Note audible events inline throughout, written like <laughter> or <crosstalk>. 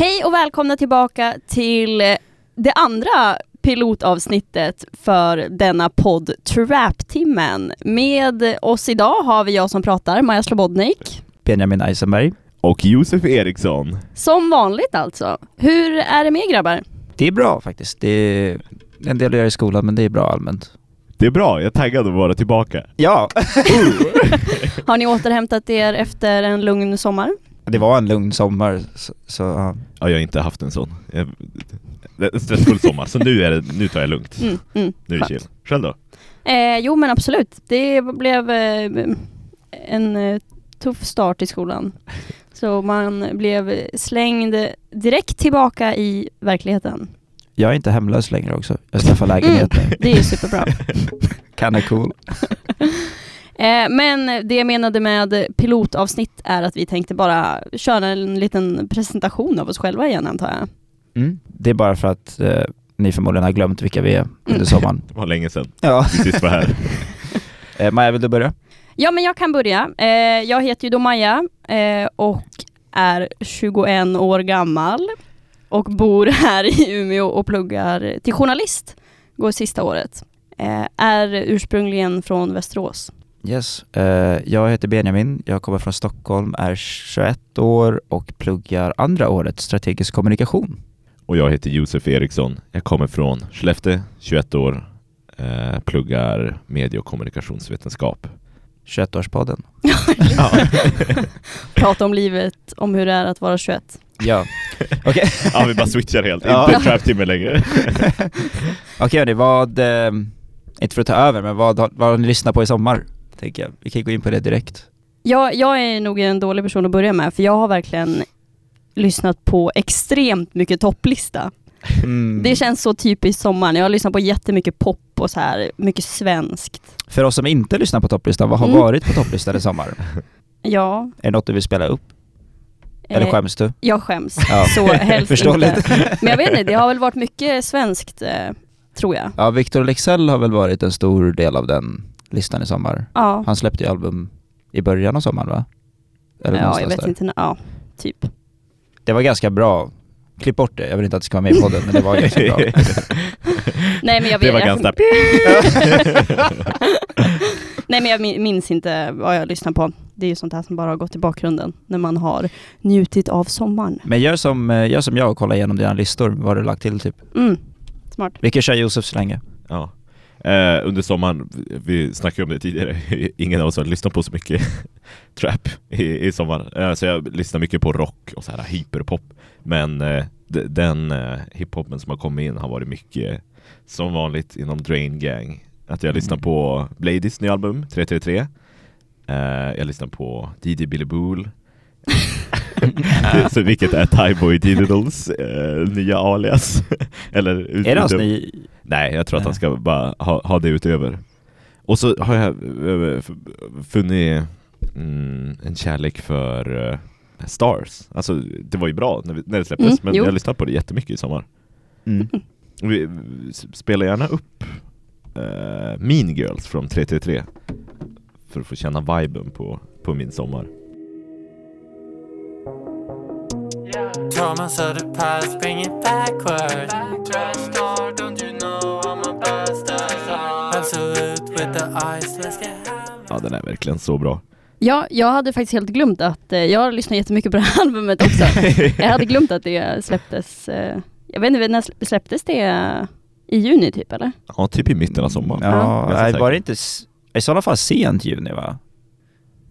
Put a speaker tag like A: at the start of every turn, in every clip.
A: Hej och välkomna tillbaka till det andra pilotavsnittet för denna podd Trap-timmen. Med oss idag har vi jag som pratar, Maja Slobodnik.
B: Benjamin Eisenberg.
C: Och Josef Eriksson.
A: Som vanligt alltså. Hur är det med grabbar?
B: Det är bra faktiskt. Det är en del att göra i skolan men det är bra allmänt.
C: Det är bra, jag är taggad att vara tillbaka.
B: Ja! <laughs> <laughs>
A: Har ni återhämtat er efter en lugn sommar?
B: Det var en lugn sommar så, så ja.
C: Ja, jag har inte haft en sån. Jag, en stressfull sommar, så nu, är det, nu tar jag lugnt.
A: Mm, mm,
C: Nu är det chill. Själv då?
A: Eh, jo men absolut. Det blev eh, en eh, tuff start i skolan. Så man blev slängd direkt tillbaka i verkligheten.
B: Jag är inte hemlös längre också. Jag skaffar lägenhet nu.
A: Det är ju superbra. <laughs>
B: Kinda cool. <laughs>
A: Eh, men det jag menade med pilotavsnitt är att vi tänkte bara köra en liten presentation av oss själva igen antar jag.
B: Mm. Det är bara för att eh, ni förmodligen har glömt vilka vi är under
A: Mm.
B: sommaren. <laughs>
C: Det var länge sedan
B: Ja.
C: vi sist var här. <laughs>
B: Eh, Maja, vill du börja?
A: Ja men jag kan börja. Eh, jag heter ju då Maja eh, och är 21 år gammal och bor <laughs> här i Umeå och pluggar till journalist. Går sista året. Eh, är ursprungligen från Västerås.
B: Yes. Eh, jag heter Benjamin, jag kommer från Stockholm, är 21 år och pluggar andra året strategisk kommunikation.
C: Och jag heter Josef Eriksson. Jag kommer från Skellefteå, 21 år. Eh, pluggar medie och kommunikationsvetenskap.
B: 21-årspodden. <laughs>
C: Ja. <laughs>
A: Prata om livet, om hur det är att vara 21.
B: Ja. Okej. <laughs>
C: ja, vi bara switchar helt.
B: Ja.
C: Inte trap-timme längre.
B: Okej hörni, vad, eh, inte för att ta över, men vad, har- vad har ni lyssnat på i sommar? Tänker jag. Vi kan gå in på det direkt.
A: Jag, jag är nog en dålig person att börja med för jag har verkligen lyssnat på extremt mycket topplista.
B: Mm.
A: Det känns så typiskt sommaren. Jag har lyssnat på jättemycket pop och så här, mycket svenskt.
B: För oss som inte lyssnar på topplistan, vad har
A: Mm.
B: varit på topplistan i sommar?
A: Ja.
B: Är det något du vill spela upp? Eller
A: eh,
B: skäms du?
A: Jag skäms.
B: Ja. <laughs>
A: Så helst
B: Förståeligt.
A: inte. Men jag vet inte, det har väl varit mycket svenskt, eh, tror jag.
B: Ja, Victor Lexell har väl varit en stor del av den listan i sommar.
A: Ja,
B: Han släppte ju album i början av sommaren va? Eller
A: ja jag vet
B: där.
A: inte. Ja, typ.
B: Det var ganska bra. Klipp bort det, jag vill inte att det ska vara med i podden men det var ganska bra. <laughs>
A: Nej men jag vet
C: Det var
A: jag-
C: ganska... <laughs>
A: Nej men jag min- minns inte vad jag lyssnade på. Det är ju sånt här som bara har gått i bakgrunden när man har njutit av sommaren.
B: Men gör som, eh, gör som jag och kolla igenom dina listor, vad du lagt till typ.
A: Mm, smart.
B: Vi kan köra Josef så länge.
C: Ja. Eh, under sommaren, vi snackade om det tidigare, <laughs> ingen av oss har lyssnat på så mycket <laughs> trap i, i sommar. Eh, så jag lyssnar mycket på rock och så här hyperpop. Men eh, den eh, hiphopen som har kommit in har varit mycket som vanligt inom Drain Gang. Att jag lyssnar
B: Mm.
C: på Bladys nya album 333. Eh, jag lyssnar på DJ Billy Bool. <laughs> så vilket är Tyboy Diddles eh, nya alias. Eller
B: Är det hans ny...
C: Nej, jag tror att han ska bara ha, ha det utöver. Och så har jag eh, funnit mm, en kärlek för eh, Stars. Alltså det var ju bra när, vi, när det släpptes,
A: Mm,
C: men
A: jo.
C: jag har lyssnat på det jättemycket i sommar.
B: Mm.
C: Vi spelar gärna upp eh, Mean Girls från 333 för att få känna viben på, på min sommar.
D: Trauma so the past, bring it backward. Trash star, don't you know I'm a bastard? Absolute with the eyes, let's get.
C: Ja, den är verkligen så bra.
A: Ja, jag hade faktiskt helt glömt att, eh, jag har lyssnat jättemycket på det här <laughs> albumet också. jag hade glömt att det släpptes, eh, jag vet inte, när slä- släpptes det i juni typ eller?
C: Ja, typ i mitten av sommaren.
B: Ja, nej, var det inte... s- I sådana fall sent juni va?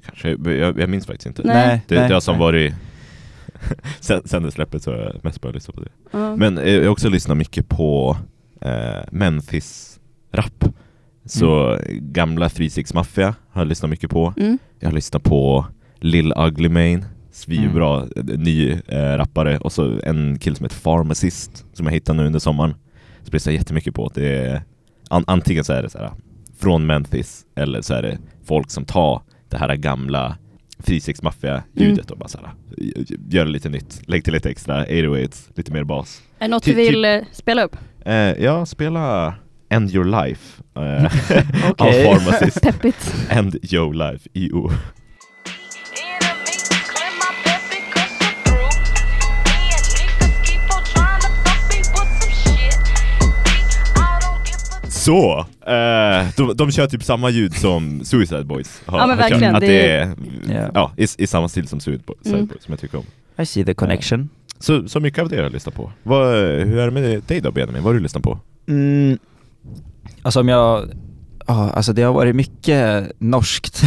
C: Kanske, jag, jag minns faktiskt inte.
A: Nej.
C: Det,
B: nej,
C: det har som
B: nej.
C: varit <laughs> sen, sen det släpptes så har jag mest börjat lyssna på det.
A: Ja.
C: Men jag har också lyssnat mycket på eh, Memphis-rap. Så gamla 36 Mafia har jag lyssnat mycket på.
A: Mm.
C: Jag har lyssnat på Lil Ugly Mane, svinbra eh, ny eh, rappare. Och så en kille som heter Pharmacist som jag hittade nu under sommaren. Så lyssnar jag jättemycket på. Det är, an, antingen så är det så här från Memphis eller så är det folk som tar det här gamla 36 Mafia-ljudet och bara så här, gör det lite nytt. Lägg till lite extra 808s, lite mer bas.
A: Är det något du
C: Ty-
A: vill eh, spela upp?
C: Eh, jag spelar End Your Life eh, <laughs> av. Pharmacist. <laughs>
A: Peppigt.
C: End Your Life, IO. Så! Eh, de, de kör typ samma ljud som Suicide Boys har,
A: Ja, men
C: har kört.
A: verkligen,
C: Att
A: det är-
B: Ja.
C: i, i samma stil som Suicide Boys,
A: Mm.
C: som jag tycker om.
B: I see the connection.
C: Så, så mycket av det har jag lyssnat på. Vad, hur är det med dig då Benjamin? Vad har du lyssnat på?
B: Mm. Alltså om jag... Ja, alltså det har varit mycket norskt. <laughs>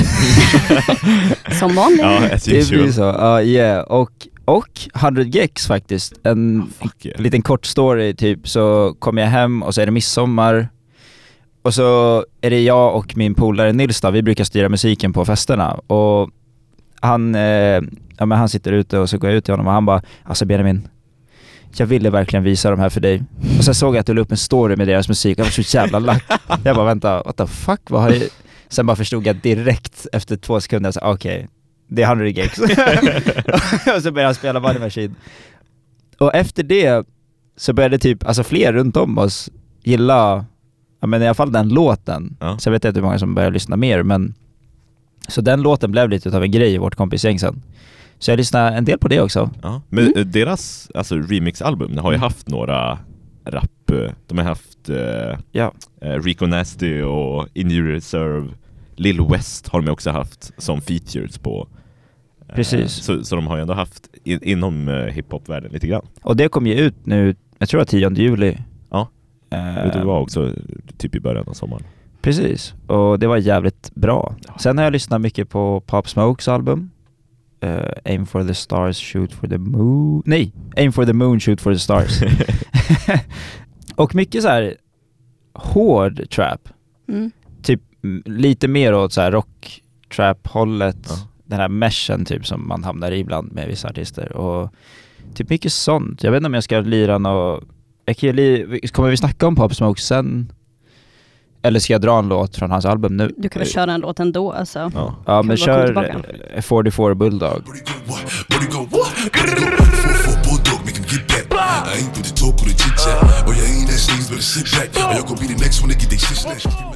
A: Som vanligt.
C: Ja, as
B: det blir så. Ja, yeah. Och, och 100 Gex faktiskt. En
C: Fuck yeah.
B: liten kort story typ, så kommer jag hem och så är det midsommar. Och så är det jag och min polare Nils då, vi brukar styra musiken på festerna. Och han, eh, ja, men han sitter ute och så går jag ut till honom och han bara Alltså Benjamin, jag ville verkligen visa de här för dig. Och sen såg jag att du la upp en story med deras musik, jag var så jävla lack. Jag bara vänta, what the fuck, vad har jag... Sen bara förstod jag direkt efter två sekunder, okej, okej, det är 100 gigs. <laughs> och så började han spela Money Machine. Och efter det så började typ, alltså fler runt om oss gilla, ja men i alla fall den låten.
C: Ja.
B: Jag vet inte hur många som började lyssna mer men Så den låten blev lite av en grej i vårt kompisgäng sen. Så jag lyssnade en del på det också.
C: Ja. Men
A: Mm.
C: eh, deras alltså, remixalbum har ju
B: Mm.
C: haft några rap, eh, de har haft eh,
B: Ja.
C: eh, Rico Nasty och Injury Reserve Lil West har de också haft som features på
B: Precis.
C: så, så de har ju ändå haft in, inom hiphop-världen lite grann
B: Och det kom ju ut nu, jag tror det var 10 juli. Eh,
C: Det var också typ i början av sommaren
B: Precis, och det var jävligt bra.
C: Ja.
B: Sen har jag lyssnat mycket på Pop Smokes album. Eh, aim for the stars, shoot for the moon. Nej, aim for the moon, shoot for the stars. <laughs> <laughs> och mycket så här hård trap.
A: Mm.
B: Typ lite mer åt så här rock trap hållet.
C: Ja.
B: Den här meshen typ som man hamnar i ibland med vissa artister. Och typ mycket sånt. Jag vet inte om jag ska lira något... Jag kan ju li- Kommer vi snacka om Pop Smoke sen? Eller ska jag dra en låt från hans album nu?
A: Du kan väl köra en låt ändå alltså.
C: Ja,
B: Ja men kör
A: tillbaka?
B: eh, 44 Bulldog.
E: Oh.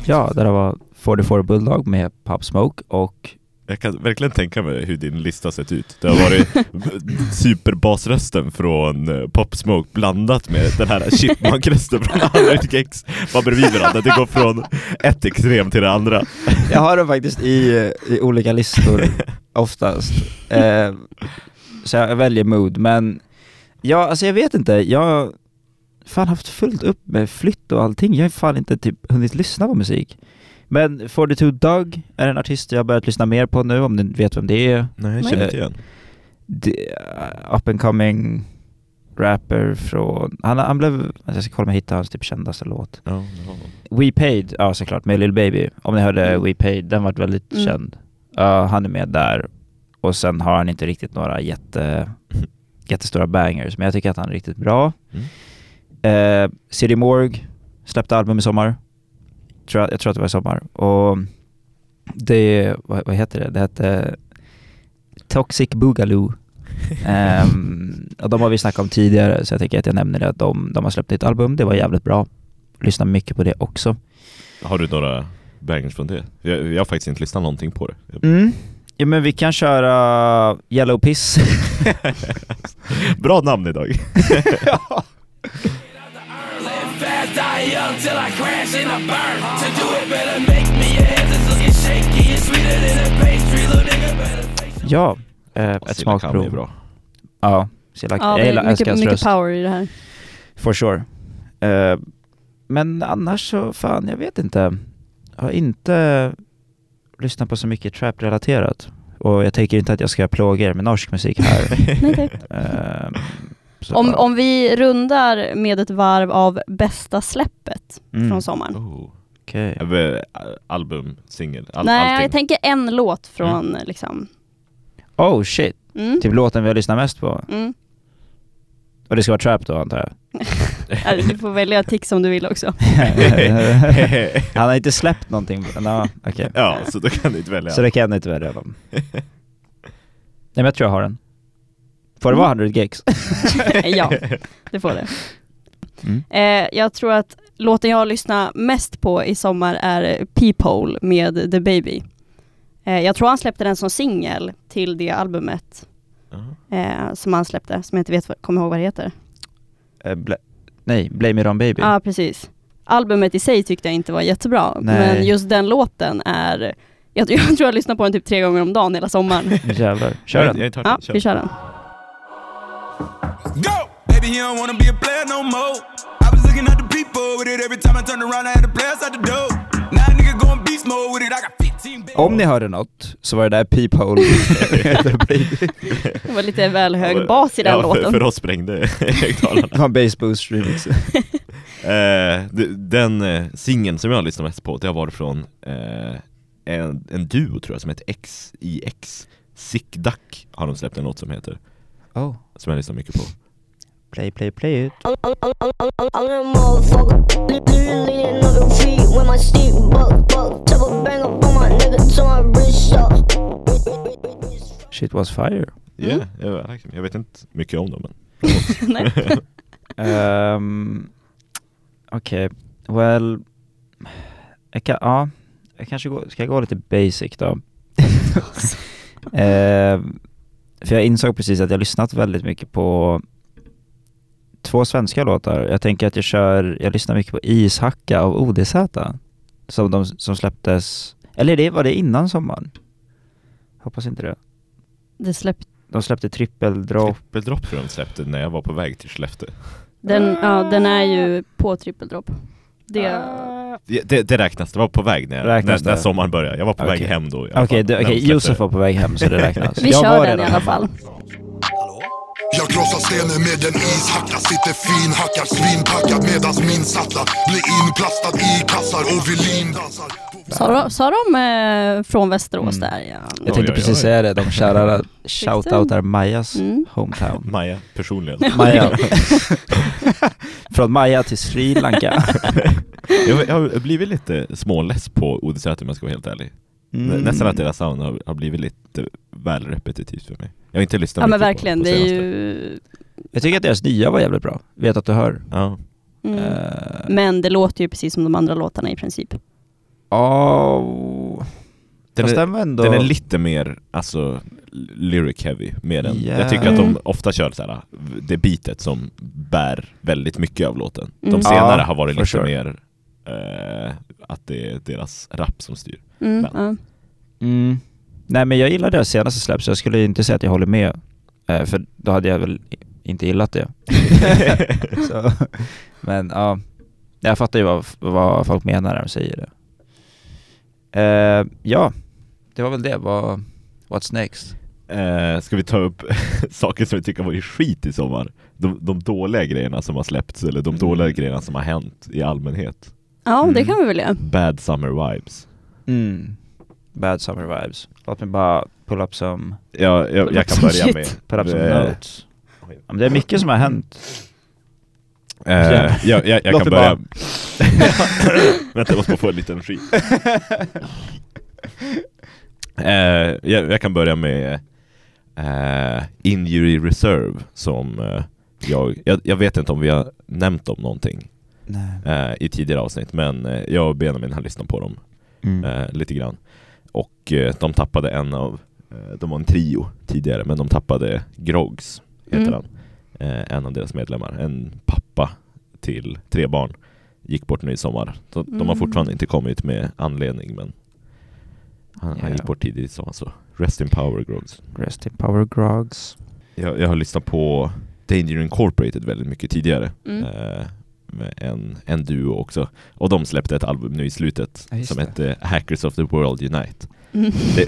B: Ja, det där var 44 Bulldog med Pop Smoke och
C: Jag kan verkligen tänka mig hur din lista sett ut. Det har varit <laughs> superbasrösten från eh, Pop Smoke blandat med den här chipmunk-rösten från 100 Gex. Bara bredvid varandra. Det går från ett extrem till det andra.
B: Jag har dem faktiskt i, i olika listor <laughs> oftast. Eh, så jag väljer mood, men ja, alltså jag vet inte. Jag har fan haft fullt upp med flytt och allting. Jag har fan inte typ hunnit lyssna på musik. Men 42 Doug är en artist jag har börjat lyssna mer på nu, om ni vet vem det är.
C: Nej, jag känner inte igen.
B: Det, up and coming rapper från, han, han blev, alltså jag ska kolla om jag hittar hans typ kändaste låt.
C: Ja,
B: We Paid, ja såklart, med Lil Baby. Om ni hörde
A: Mm.
B: We Paid, den vart väldigt
A: Mm.
B: känd. Ja, han är med där. Och sen har han inte riktigt några jätte, <laughs> jättestora bangers, men jag tycker att han är riktigt bra.
C: Mm.
B: Eh, City Morg släppte album i sommar. Tror jag, jag tror att det var i sommar. Och det, vad, vad heter det? Det hette Toxic Boogaloo. <laughs> Ehm, och de har vi snackat om tidigare, så jag tänker att jag nämner det att de, de har släppt ett album. Det var jävligt bra. Lyssnar mycket på det också.
C: Har du några bangers från det? Jag, jag har faktiskt inte lyssnat någonting på det.
B: Mm. Ja men vi kan köra Yellow Piss. <laughs>
C: Bra namn idag. <laughs>
F: Die young till I crash and I burn. To do it better, make me your hands is looking shaky and sweeter than a pastry. Little nigga better
B: ja, eh, ett smakprov.
C: bra.
B: Ja, Silla,
A: Ja,
B: jag
A: det
B: gillar,
A: mycket, mycket
B: röst.
A: power i det här.
B: For sure. Eh, men annars så, fan jag vet inte. Jag har inte lyssnat på så mycket trap-relaterat. Och jag tänker inte att jag ska plåga er med norsk musik här. <laughs>
A: Nej, tack.
B: Eh, så,
A: Om, om vi rundar med ett varv av bästa släppet
B: Mm,
A: från sommaren.
C: Oh.
B: okej.
C: Eh, Album, singel, all,
A: Nej,
C: allting.
A: jag tänker en låt från liksom...
B: Oh shit,
A: Mm.
B: typ låten vi har lyssnat mest på.
A: Mm.
B: Och det ska vara trap då antar jag?
A: Ja, <laughs> Du får välja tics om du vill också. <laughs>
B: Han har inte släppt någonting. No, okej.
C: ja, så då kan du inte välja.
B: Så det kan jag inte välja om. <laughs> Nej men jag tror jag har den. Får det vara 100 gigs? <laughs>
A: ja, det får det.
B: Mm.
A: Eh, jag tror att låten jag har lyssnat mest på i sommar är Peephole med The Baby. Eh, jag tror han släppte den som singel till det albumet
C: Ja.
A: eh, som han släppte, som jag inte vet, kommer ihåg vad det heter.
B: Eh, bla- nej, Blame It On Baby.
A: Ja, ah, precis. Albumet i sig tyckte jag inte var jättebra,
B: Nej.
A: men just den låten är jag, <laughs> jag tror jag lyssnar på den typ tre gånger om dagen hela sommaren. <laughs>
B: Jävlar. Kör
C: Jag
B: den.
C: inte hört
A: Ja,
C: den. Kör.
A: vi kör den.
F: Go! Baby, he don't wanna be a player no more. I was looking at the people with it every time I turned around. I had the players at the door. Now a nigga going beast mode with it. I got 15 baby.
B: Om ni hörde något så var det där Peephole.
A: Det var lite väl hög bas i den
C: ja, För,
A: låten.
C: för oss sprängde högtalarna.
B: Det var bass boost remix.
C: D- den eh, singeln som jag har lyssnat mest på, det har varit från eh, en, en duo tror jag som heter XIX Sick Duck har de släppt en låt som heter,
B: Oh.
C: som jag lyssnar mycket på
B: Play, play, play it. Shit was fire.
C: Ja,
A: Mm.
C: jag, jag vet inte mycket om dem men. <laughs>
B: Um, Okej, well... Jag kan, ja, jag kanske går, ska jag gå lite basic då? <laughs> Ehm, för jag insåg precis att jag lyssnat väldigt mycket på två svenska låtar. Jag tänker att jag kör, jag lyssnar mycket på Ishacka av ODZ. Som, de, som släpptes, eller det, var det innan sommaren? Hoppas inte det.
A: Det släppte,
B: De släppte trippeldrop.
C: Trippeldrop tror jag de släppte när jag var på väg till Skellefteå
A: den, ja, den är ju på trippeldrop. Det,
C: det, det, räknas, det var på väg när,
B: Räknas
C: när, när sommaren började, jag var på väg
B: Okej.
C: hem då
B: Okej,
C: de
B: okej,
C: släppte
B: Josef var på väg hem så det räknas. <laughs>
A: vi
B: Jag
A: kör
B: var
A: den i alla fall.
E: Jag krossar stenen med en ishacka Sitter finhackad, svinpackad medans min sattlar Blir inplastad i kassar och violin dansar
A: Sa de, sa de eh, från Västerås
B: Mm.
A: där ja?
B: Jag tänkte
C: Oj, oj,
B: precis
C: oj.
B: säga det, de shoutar, <laughs> shoutoutar Majas
A: Mm.
B: hometown. <laughs>
C: Maja personligen
B: Maja. <laughs> Från Maja till Sri Lanka.
C: jag, jag har blivit lite småless på ODZ om jag ska vara helt ärlig
B: Mm.
C: Nästan att deras sound har, har blivit lite väl repetitivt för mig Jag har inte lyssnat
A: Ja men verkligen,
C: på, på
A: det är
C: senaste.
A: ju...
B: Jag tycker att deras nya var jävligt bra. Vet att du hör.
C: Ja,
A: Mm.
B: Eh,
A: Men det låter ju precis som de andra låtarna i princip.
B: Oh.
C: den,
B: Fast
C: är,
B: ändå...
C: den är lite mer, alltså, lyric heavy mer än,
B: Ja.
C: Jag tycker att de ofta kör så här, det bitet som bär väldigt mycket av låten De
A: Mm.
C: senare
B: Ja,
C: har varit lite
B: sure.
C: mer eh, att det är deras rap som styr
A: Mm,
C: Men-
A: ja.
B: Mm. Nej men jag gillar deras senaste släpp så jag skulle inte säga att jag håller med. Eh, för då hade jag väl inte gillat det. <laughs> <laughs> så, men ja, jag fattar ju vad, vad folk menar när de säger det. Eh, ja, det var väl det. Vad, what's next?
C: Eh, ska vi ta upp <laughs> saker som vi tycker har varit skit i sommar? De, de dåliga grejerna som har släppts, eller de
B: Mm.
C: dåliga grejerna som har hänt i allmänhet.
A: ja, det
B: Mm.
A: kan vi väl göra.
C: Bad summer vibes.
B: Mm. Bad summer vibes. Låt mig bara pull up some,
C: Ja, jag, jag kan börja
A: shit.
C: med...
B: pull up some
C: Eh,
B: notes. Ja, men det är mycket som har hänt.
C: Eh, jag, jag, jag kan börja... <laughs> Vänta, jag måste bara få en liten skit. <laughs> Eh, jag, jag kan börja med eh, Injury Reserve som eh, jag, jag... Jag vet inte om vi har nämnt om någonting eh, i tidigare avsnitt, men eh, jag och Benjamin har lyssnat på dem
B: Mm.
C: eh, lite grann. Och de tappade en av, de var en trio tidigare, men de tappade Groggs, heter
A: Mm.
C: han. En av deras medlemmar, en pappa till tre barn, gick bort nu i sommar. Så De har
A: Mm.
C: fortfarande inte kommit med anledning, men han, han
B: Ja.
C: gick bort tidigt sa han så. Rest in power Groggs.
B: Rest in power grogs.
C: Jag, jag har lyssnat på Danger Incorporated väldigt mycket tidigare.
A: Mm.
C: Eh, med en, en duo också. Och de släppte ett album nu i slutet
B: Ja,
C: som
B: det.
C: hette Hackers of the World Unite.
A: Mm.
C: Det,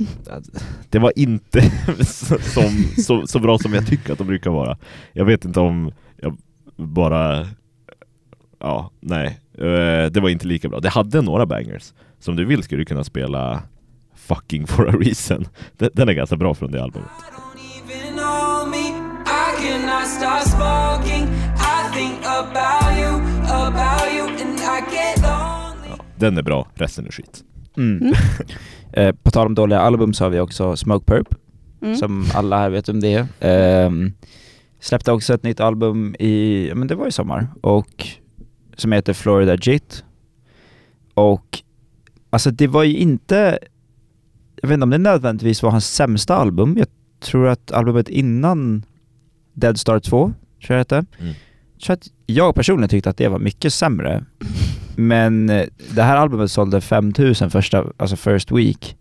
C: det var inte <laughs> så- som, så, så bra som jag tycker att de brukar vara. Jag vet inte om jag bara... Ja, nej. Eh, Det var inte lika bra. Det hade några bangers. Som du vill skulle du kunna spela Fucking for a reason. <laughs> Den, är ganska bra från det albumet. Ja, den är bra, resten är skit.
B: Mm. <laughs> eh, på tal om dåliga album så har vi också Smoke Perp,
A: Mm.
B: som alla här vet om det är. Ehm, släppte också ett nytt album i, men det var i sommar, och som heter Florida Jit. Och alltså det var ju inte, jag vet inte om det nödvändigtvis var hans sämsta album. Jag tror att albumet innan Dead Star 2, tror jag det hette.
C: Mm.
B: Så att jag personligen tyckte att det var mycket sämre. Men eh, det här albumet sålde 5000 första, alltså first week.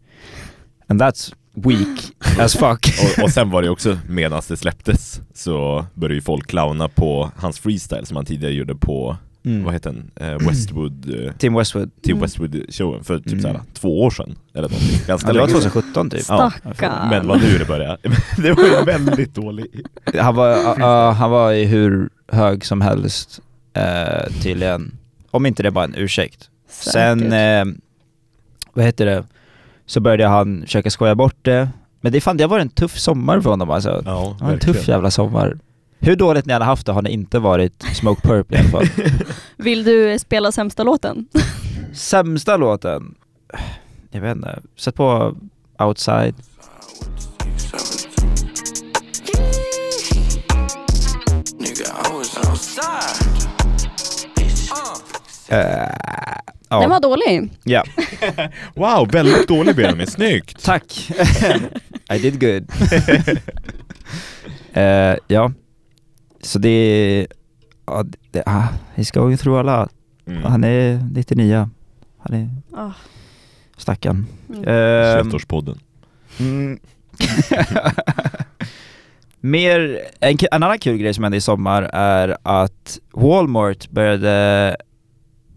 B: And that's weak as fuck. <laughs>
C: Och, och sen var det också medan det släpptes så började ju folk clowna på hans freestyle som han tidigare gjorde på,
B: Mm.
C: vad heter den? Eh, Westwood, eh,
B: Tim Westwood.
C: Tim
A: Mm.
C: Westwood showen för typ
B: Mm.
C: såhär två år sedan eller någonting. Ganska
B: Ja, det var
C: länge sedan.
B: 2017 typ.
C: Ja.
A: Stackarn.
C: Men vad nu det började. <laughs> det var ju <laughs> väldigt dåligt.
B: Han var, ja, han var i hur hög som helst eh, tydligen. Om inte det var en ursäkt. Sen,
A: Säkert.
B: eh, vad heter det, så började han försöka skoja bort det. Men det, fan, det var en tuff sommar för honom alltså.
C: Ja,
B: en tuff jävla sommar. Hur dåligt ni hade haft det har ni inte varit Smoke Purple i alla fall. <laughs>
A: Vill du spela sämsta låten? <laughs>
B: Sämsta låten? Jag vet inte. Sätt på Outside.
F: Nigga,
B: Eh, ja.
A: Den var dålig.
B: ja. <laughs>
C: Wow, väldigt dålig Benjamin, snyggt!
B: Tack! <laughs> I did good. <laughs> Eh, ja, så det... Ja, det ah, he's going through a lot.
C: Mm.
B: Han är 99. Han är
A: Ah.
B: stackarn.
A: Mm.
B: Ehm,
C: 21-årspodden.
B: Mm. Mer, en, en annan kul grej som hände i sommar är att Walmart började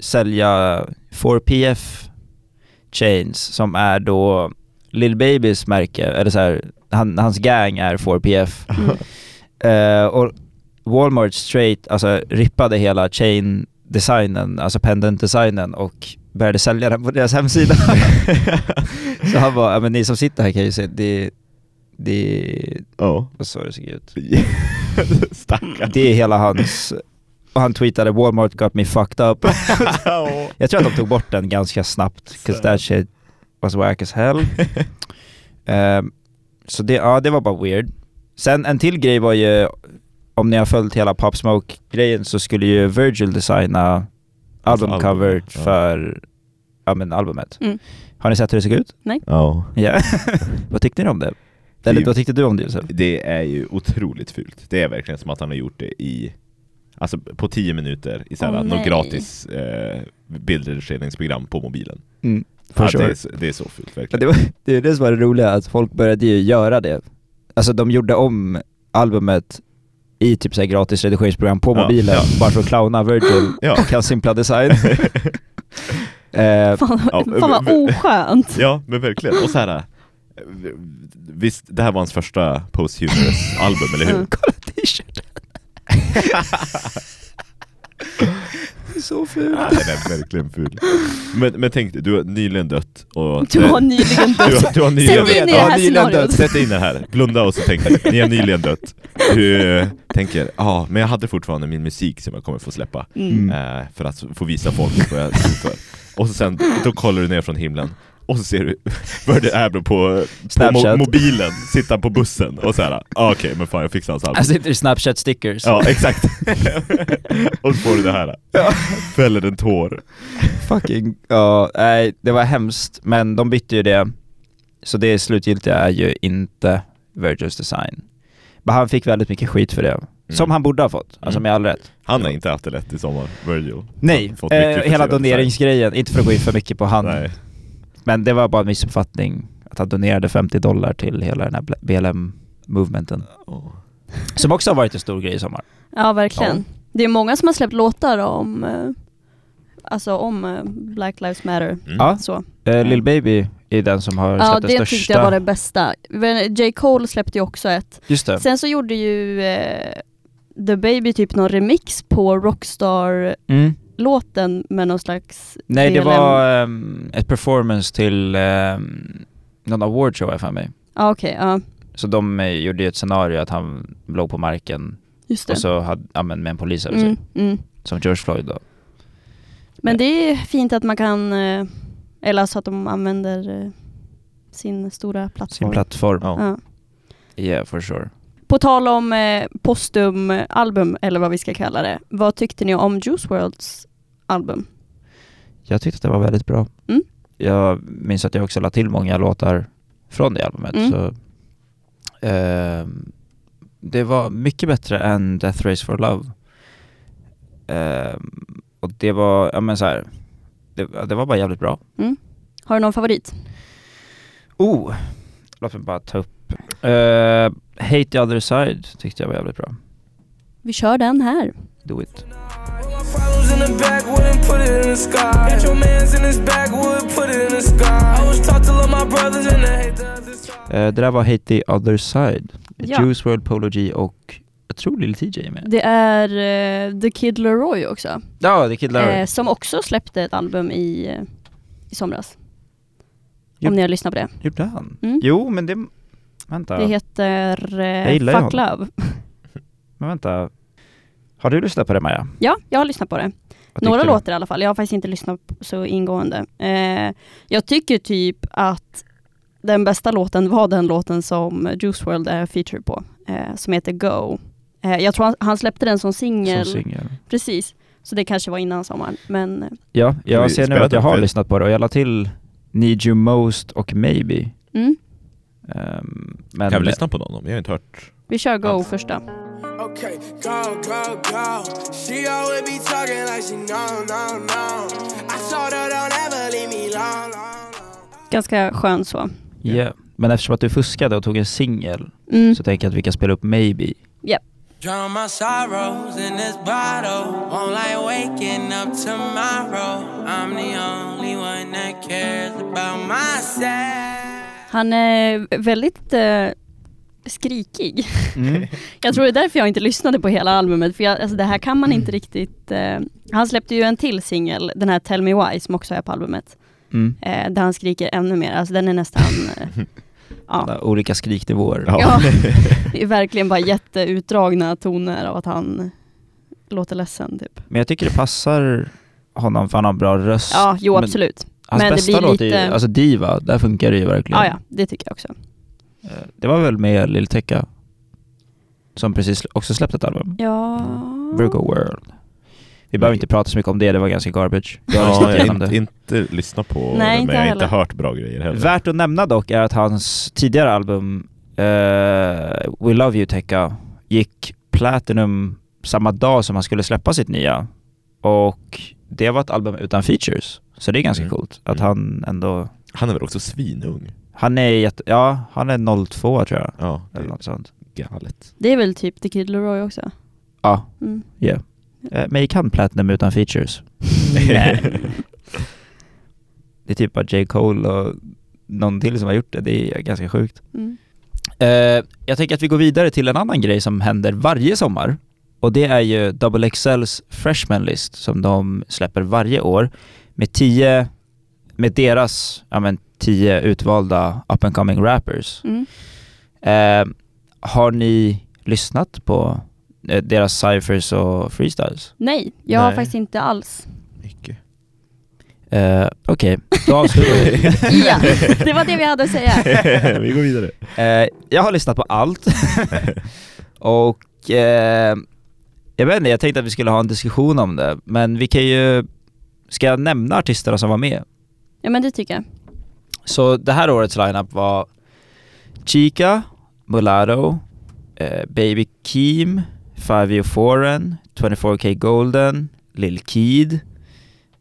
B: sälja 4PF chains som är då Lil Babys märke, eller så här, han, hans gang är 4PF.
A: Mm. <laughs>
B: Eh, och Walmart straight, alltså rippade hela chain designen, alltså pendant designen och började sälja den på deras hemsida. <laughs> <laughs> så han bara, ja men ni som sitter här kan ju se, det, det, vad så det såg ut. Det är hela hans, och han tweetade 'Walmart got me fucked up' <laughs> Jag tror att de tog bort den ganska snabbt, 'cause that shit was wack as hell. <laughs> Ehm, så det, ja det var bara weird. Sen en till grej var ju, om ni har följt hela Pop Smoke-grejen så skulle ju Virgil designa
C: Alltså
B: albumcover
C: album, ja.
B: för ja, men albumet.
A: Mm.
B: Har ni sett hur det såg ut?
C: Ja.
B: Ja. <laughs> vad tyckte ni om det? Eller
C: Det-
B: vad tyckte du om det Josef?
C: Det är ju otroligt fult. Det är verkligen som att han har gjort det i Alltså på 10 minuter i såhär
A: Åh,
C: något gratis eh, bildredigeringsprogram på mobilen.
B: Mm, for
C: Ja,
B: sure.
C: det, är, så- det är så fult
B: Ja,
C: verkligen.
B: det, var, det är det som var det roliga, att folk började ju göra det. Alltså de gjorde om albumet i typ såhär gratis redigeringsprogram på mobilen,
C: ja.
B: bara för att clowna Virgil <laughs>
C: Ja.
B: hans simpla design. <laughs> eh,
A: Fan,
C: Ja,
A: fan vad
C: men-
A: oskönt.
C: Ja, men verkligen. Och så här. eh, Visst, det här var hans första posthumorous <laughs> album, eller hur?
B: Så ful.
C: Ja, den är verkligen ful. Men, men tänk dig, du har nyligen dött och...
A: Du har nyligen <laughs>
C: du, har-
A: dött.
C: du har nyligen
A: Sätt in i
C: dött.
A: det här
C: nyligen
A: scenariot.
C: dött. Sätt in det här, blunda och så tänk dig, ni har nyligen dött. Du eh, tänker, ja men jag hade fortfarande min musik som jag kommer få släppa.
A: Mm.
C: eh, för att få visa folk vad jag stod för. Och så sen, då kollar du ner från himlen <laughs> och så ser du <laughs> Virgil Abloh på, på mo mobilen, sitta på bussen och såhär, ah, okej men fan jag fixar hans album.
B: Jag sitter Snapchat stickers.
C: Ja, exakt. <laughs> och så får du det här. Fäller en tår.
B: Fucking, ja, nej det var hemskt, men de bytte ju det. Så det slutgiltiga är ju inte Virgils design. Men han fick väldigt mycket skit för det. Som han borde ha fått, alltså
C: Mm.
B: med all rätt.
C: Han har inte haft det lätt i sommar, Virgil.
B: Nej, eh, hela doneringsgrejen, inte för att gå in för mycket på han.
C: Nej.
B: Men det var bara en missuppfattning att han donerade 50 dollar till hela den här BLM-movementen.
C: Åh.
B: Som också har varit en stor grej i sommar.
A: Ja, verkligen.
C: Ja.
A: Det är många som har släppt låtar om, eh, alltså om eh, Black Lives Matter.
C: Mm.
B: Ja.
A: Så.
B: Eh, Lil Baby är den som har
A: Ja,
B: släppt
A: det
B: den
A: tyckte
B: största.
A: jag var det bästa. J. Cole släppte ju också ett.
B: Just det.
A: Sen så gjorde ju eh, The Baby typ någon remix på Rockstar-låten
B: Mm.
A: Med någon slags
B: Nej, det var ehm, ett performance till um, någon awardshow jag för mig.
A: Ja, okej, ja.
B: Så de eh, gjorde ju ett scenario att han låg på marken
A: Just det.
B: och så hade, ja, men med en polis över sig.
A: mm, mm.
B: Som George Floyd då.
A: Men det är fint att man kan, eh, eller så att de använder eh, sin stora plattform.
B: Sin plattform.
C: Ja.
A: Ja.
B: Yeah, for sure.
A: På tal om eh, postum-album, eller vad vi ska kalla det. Vad tyckte ni om Juice WRLDs album?
B: Jag tyckte att det var väldigt bra.
A: Mm.
B: Jag minns att jag också la till många låtar från det albumet.
A: Mm.
B: Så, ehm, det var mycket bättre än Death Race for Love. Ehm, och det var, ja men så här, det, det var bara jävligt bra.
A: Har du någon favorit?
B: Oh, låt mig bara ta upp. Uh, Hate the other side tyckte jag var jävligt bra.
A: Vi kör den här.
B: Do it.
F: Problems in the backwood put it in the sky. Got your mans in his backwood, put it in the sky. I was taught to love my brothers and I hate the other side.
B: Eh, det där var Hate the other side.
A: Ja.
B: Juice WRLD, Polo G och jag tror Lil TJ är med.
A: Det är eh, The Kid Laroi också.
B: Ja, är Kid Laroi.
A: Eh, som också släppte ett album i, i somras.
B: Jo.
A: Om ni har lyssnat på det.
B: Gjorde han?
A: Mm.
B: Jo, men det... Vänta.
A: Det heter
B: ju
A: Fuck Love. <laughs>
B: Men vänta. Har du lyssnat på det Maja?
A: Ja, jag har lyssnat på det.
B: Vad
A: Några låtar i alla fall. Jag har faktiskt inte lyssnat så ingående. Eh, jag tycker typ att den bästa låten var den låten som Juice WRLD är feature på, eh, som heter Go. Eh, jag tror han, han släppte den som singel,
B: Som singel.
A: precis. Så det kanske var innan sommaren, men eh,
B: Ja, jag ser nu att jag har lyssnat på det och jag la till Need You Most och Maybe.
A: mm,
B: Ehm, men
C: Kan vi lyssna på någon? Jag har inte hört.
A: vi kör Go
B: Allt.
A: första.
F: Okay, go, go, go. She always be talking like she know, no, no. I told her don't ever leave me long, long, long.
A: Ganska skön så.
B: Ja, men eftersom att du fuskade och tog en singel
A: Mm.
B: så tänker jag att vi kan spela upp Maybe.
F: Drown my sorrows in this bottle. Won't like waking up tomorrow. I'm the only one that cares about myself.
A: Han är väldigt eh, skrikig.
B: Mm. <laughs>
A: Jag tror det är därför jag inte lyssnade på hela albumet, för jag, alltså det här kan man inte riktigt... Eh, han släppte ju en till singel, den här Tell Me Why, som också är på albumet,
B: Mm.
A: eh, där han skriker ännu mer. Alltså den är nästan... Eh, <laughs> ja,
B: Olika skriknivåer.
A: Ja. <laughs> det är verkligen bara jätteutdragna toner av att han låter ledsen typ.
B: Men jag tycker det passar honom för han har bra röst.
A: Ja, jo
B: Men
A: absolut.
B: Hans
A: men det
B: bästa
A: blir
B: låt är
A: lite-
B: alltså Diva, där funkar det ju verkligen.
A: Ja, ja, det tycker jag också.
B: Eh, Det var väl med Lil Tecca som precis också släppte ett album.
A: Ja...
B: Virgo World. Vi behöver inte prata så mycket om det, det var ganska garbage. Jag har
C: Ja, jag inte, inte lyssnat på
A: Nej,
C: det,
A: inte
C: men jag har inte hört bra grejer heller.
B: Värt att nämna dock är att hans tidigare album eh, We Love You Tecca gick Platinum samma dag som han skulle släppa sitt nya. Och det var ett album utan features. Så det är ganska
C: Mm.
B: coolt att
C: Mm.
B: han ändå...
C: Han är väl också svinung?
B: Han är jätte... Ja, han är 02 tror jag.
C: Ja,
B: Eller något sånt.
C: galet.
A: Det är väl typ The Kid Laroi också?
B: Ja,
A: Mm.
B: yeah. Eh, Men gick han Platinum utan features? Nej. <laughs> Det är typ bara J. Cole och någon till som har gjort det. Det är ganska sjukt.
A: Mm.
B: Eh, jag tänker att vi går vidare till en annan grej som händer varje sommar. Och det är ju Double XLs Freshman List som de släpper varje år med tio, med deras, ja men tio utvalda up and coming rappers.
A: Mm.
B: Eh, har ni lyssnat på eh, deras cyphers och freestyles?
A: Nej, jag har
C: Nej.
A: faktiskt inte alls.
C: Mycket.
B: Eh, Okej, då avslutar vi. <laughs>
A: Ja, det var det vi hade att säga. <laughs>
C: vi går vidare.
B: Eh, jag har lyssnat på allt. <laughs> och eh, jag vet inte, jag tänkte att vi skulle ha en diskussion om det, men vi kan ju, ska jag nämna artisterna som var med?
A: Ja men det tycker jag.
B: Så det här årets lineup var Chica, Mulatto, eh, Baby Keem, Fivio Foreign, 24K Golden, Lil Keed,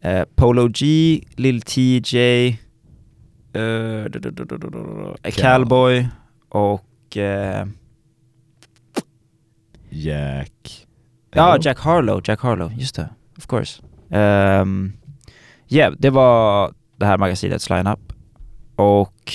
B: eh, Polo G, Lil TJ, eh, du- Cowboy och eh,
C: Jack.
B: Ja, Jack Harlow, Jack Harlow, just det. Of course. Um, yeah, det var det här magasinets lineup. Och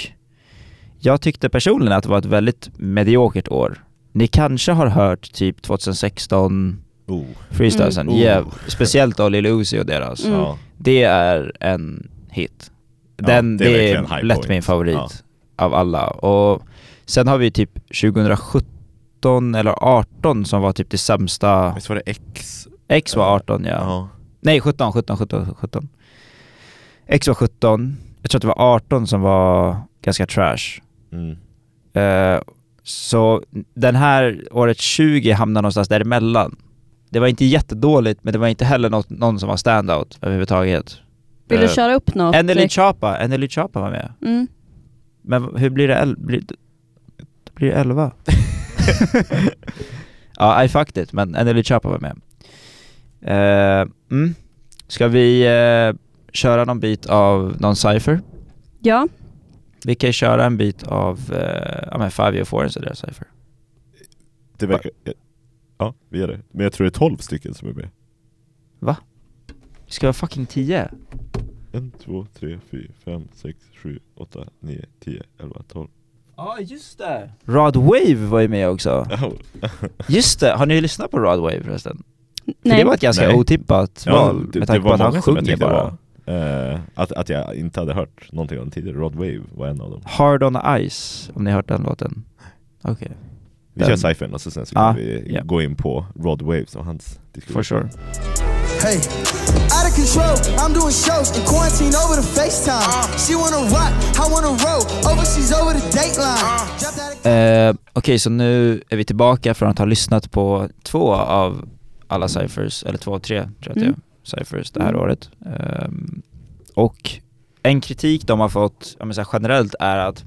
B: jag tyckte personligen att det var ett väldigt mediokert år. Ni kanske har hört typ 2016
C: Oh.
B: freestylesen,
C: Mm.
B: yeah,
C: Oh.
B: speciellt av Lil Uzi och deras.
A: Mm.
C: Ja.
B: Det är en hit.
C: Ja,
B: Den,
C: det är
B: det är, lätt
C: point.
B: min favorit
C: Ja.
B: av alla. Och sen har vi typ 2017 eller 18 som var typ det sämsta.
C: Visst var det X?
B: X var 18 ja.
C: Ja.
B: Nej 17, 17, 17, 17. X var 17. Jag tror att det var 18 som var ganska trash.
C: Mm.
B: Eh, så den här året 20 hamnar någonstans däremellan. Det var inte jättedåligt men det var inte heller något, någon som var standout överhuvudtaget.
A: Vill du
B: Eh,
A: köra upp något?
B: Enely Chapa, Enely Chapa var med.
A: Mm.
B: Men hur blir det? El- blir, det blir det 11? <laughs> ja, I fucked it, men Enely Chapa var med. Eh, mm. Ska vi köra någon bit av någon cypher?
A: Ja,
B: Vi kan ju köra en bit av, eh, ja men Five Year Forens är deras cypher.
C: Det verkar... Ja, vi gör det. Men jag tror det är 12 stycken som är med.
B: Vi ska vara fucking 10.
C: 1, 2, 3, 4, 5, 6, 7, 8, 9, 10, 11, 12.
B: Ja just det! Rod Wave var ju med också. <laughs> Just det, har ni lyssnat på Rod Wave förresten? För
A: nej.
B: det var ett ganska
C: Nej.
B: otippat
C: Ja,
B: val
C: det-
B: med tanke på
C: var
B: att han sjunger bara.
C: Eh, att, att jag inte hade hört någonting om den tidigare. Rod Wave var en av dem.
B: Hard on Ice, om ni har hört den låten. Okej,
C: Vi
B: Den-
C: kör cyphern och så sen så kan vi
B: ja.
C: gå in på Rod Waves och hans diskussion.
B: for sure.
G: Hey, out of control. I'm doing shows in quarantine over the FaceTime. She wanna rock, I wanna roll. Overseas over the dateline.
B: Eh, Okej, så nu är vi tillbaka från att ha lyssnat på två av alla cyphers, eller två av tre tror jag att det är,
A: Mm.
B: Cyphers det här
A: Mm.
B: året. Ehm, och en kritik de har fått, ja, men så generellt är att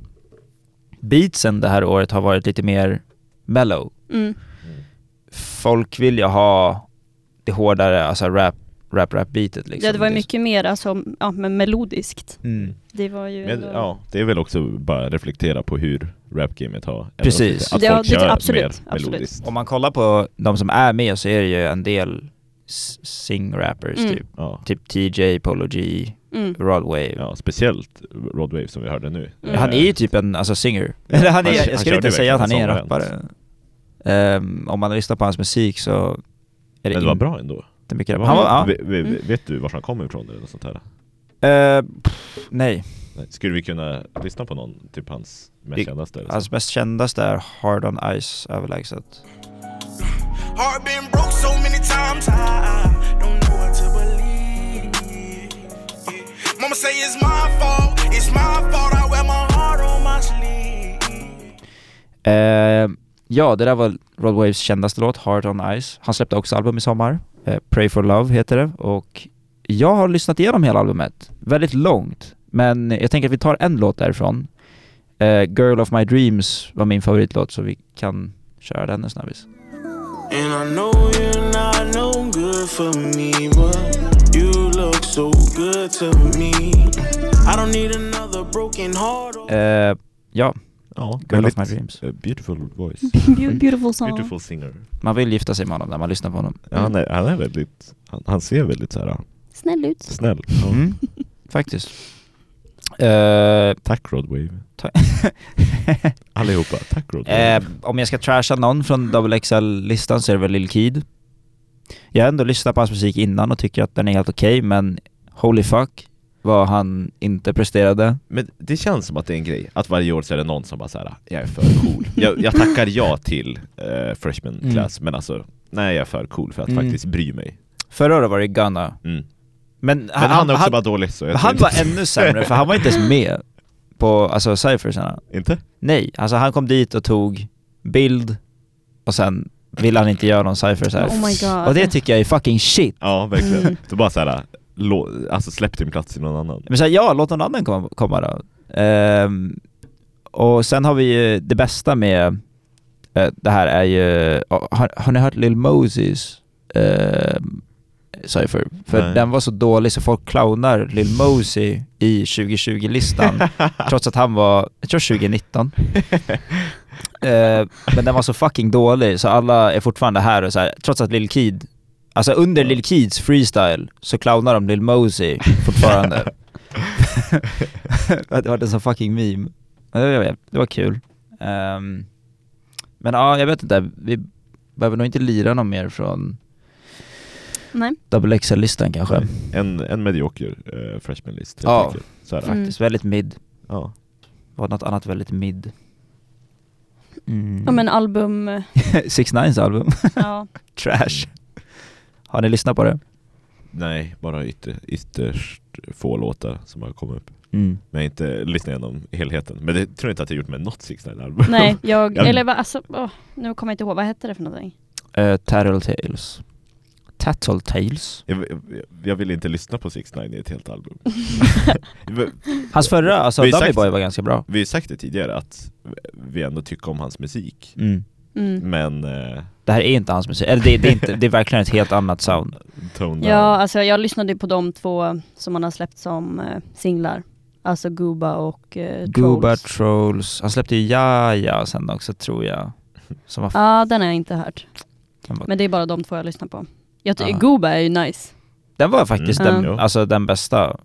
B: beatsen det här året har varit lite mer mellow.
A: Mm.
B: Folk vill ju ha det hårdare, alltså rap, rap, rap beatet liksom.
A: Ja, det var ju mycket mer alltså, ja, men melodiskt.
B: Mm.
A: Det var ju
C: Men, ja, det är väl också bara reflektera på hur rapgamet har
B: Precis.
C: Att
A: Ja,
C: folk
A: det-
C: kör
A: absolut,
C: mer
A: absolut.
C: melodiskt.
B: Om man kollar på de som är med så är det ju en del sing-rappers
A: Mm.
B: typ.
C: Ja.
B: Typ TJ, Polo G,
A: Mm.
B: Rod Wave.
C: ja, speciellt Rod Wave som vi hörde nu.
A: Mm.
B: Han är ju typ en alltså, singer. Eller han är,
C: Han-
B: jag skulle inte säga att han är en rappare. Ehm, om man lyssnar på hans musik så är det,
C: Men det var bra ändå.
B: inte mycket
C: Det
B: rap. Han var, ja.
A: Mm.
C: Vet du var han kommer ifrån eller något sånt här?
B: Eh, pff, nej.
C: Skulle vi kunna lyssna på någon, typ hans mest
B: Vi-
C: kändaste?
B: Hans mest kändaste är Hard On Ice överlägset.
G: Heart been broke so many times, I don't know what to believe. Mama say it's my fault, it's my fault. I wear my heart on my sleeve.
B: Eh, ja, det där var Rod Waves kändaste låt, Heart On Ice. Han släppte också album i sommar. Eh, Pray For Love heter det och jag har lyssnat igenom hela albumet. Väldigt långt, men jag tänker att vi tar en låt därifrån. Eh, Girl of My Dreams var min favoritlåt så vi kan köra den en snabbis.
G: And I know you're not no good for me, but you look so good to me. I don't need another broken heart.
B: Eh, ja,
C: ja,
B: Girl of My Dreams.
C: eh, beautiful voice.
A: Beau- <laughs> Beautiful song.
C: Beautiful singer.
B: Man vill gifta sig med honom när man lyssnar på honom.
C: Ja, han, är, han är väldigt, han, han ser väldigt så här
A: Snäll ut.
C: snäll. Ja.
B: Mm, faktiskt. Eh,
C: Tack Rod Wave.
B: ta- <laughs>
C: Allihopa, tack Rod Wave.
B: Eh, om jag ska trasha någon från Double XL-listan så är det väl Lil Keed. Jag har ändå lyssnat på hans musik innan och tycker att den är helt okej, men holy fuck vad han inte presterade.
C: Men det känns som att det är en grej, att varje år så är det någon som bara såhär, jag är för cool. jag, jag tackar ja till eh, freshman
B: Mm.
C: class, men alltså, nej jag är för cool för att
B: Mm.
C: faktiskt bry mig.
B: Förra året var det Gunna.
C: Mm.
B: Men,
C: Men han, är också bara dålig så jag
B: han var ännu sämre för han var inte ens med på alltså cyphersarna.
C: Inte?
B: Nej, alltså han kom dit och tog bild och sen ville han inte göra någon cypher så här.
A: Oh my god.
B: Och det tycker jag är fucking shit.
C: Ja, verkligen.
A: Mm.
C: Så bara såhär, lå- alltså släpp din plats till någon annan.
B: Men så här, ja, låt någon annan komma, komma då. Ehm, och sen har vi ju det bästa med eh, det här är ju, har, har ni hört Lil Moses uh, cypher? För
C: Nej.
B: den var så dålig så folk clownar Lil Mosey i 2020-listan <laughs> trots att han var, jag tror 2019. <laughs> Eh, men den var så fucking dålig så alla är fortfarande här och så här, trots att Lil Keed, alltså under Lil Keeds freestyle så clownar de Lil Mosey fortfarande. <laughs> det var en sån fucking meme. Det var, det var kul. Ehm, men ja, jag vet inte, vi behöver nog inte lira någon mer från. Double XL-listan kanske.
C: En, en medioker eh, freshman list, helt
B: Ja.
C: Så är det.
A: Mm.
B: Faktiskt väldigt mid.
C: Ja.
B: Var något annat väldigt mid. Mm.
A: Ja men album, <laughs>
B: 6 9 album. <laughs>
A: ja. <laughs>
B: Trash. Har ni lyssnat på det?
C: Nej, bara ytter, ytterst få låtar som har kommit upp.
B: Mm.
C: Men jag inte lyssnat igenom helheten. Men det tror jag inte att jag gjort med något Six Nine album.
A: Nej, jag,
C: Jag-
A: eller alltså, åh, nu kommer jag inte ihåg, vad hette det för någonting?
B: Uh, Tattletales. Tattletales?
C: jag, jag, jag vill inte lyssna på Six Nine i ett helt album. <laughs>
B: Hans förra, alltså Dummy
C: sagt-
B: Boy var ganska bra.
C: vi har sagt det tidigare att vi ändå tycker om hans musik.
B: Mm.
A: Mm.
C: Men eh,
B: Det här är inte hans musik, eller det, det, är, inte, det är verkligen ett helt annat sound.
C: tone
A: Ja, alltså jag lyssnade på de två som han har släppt som eh, singlar. Alltså Guba och eh,
B: Gooba
A: Trolls.
B: Trolls, han släppte ju Jaja sen också tror jag.
A: Ja, den har jag inte hört.
B: var
A: Men det är bara de två jag lyssnar på. Jag tycker
B: Ja.
A: Guba är ju nice.
B: den var faktiskt
A: Mm.
B: den,
C: Ja.
B: alltså den bästa.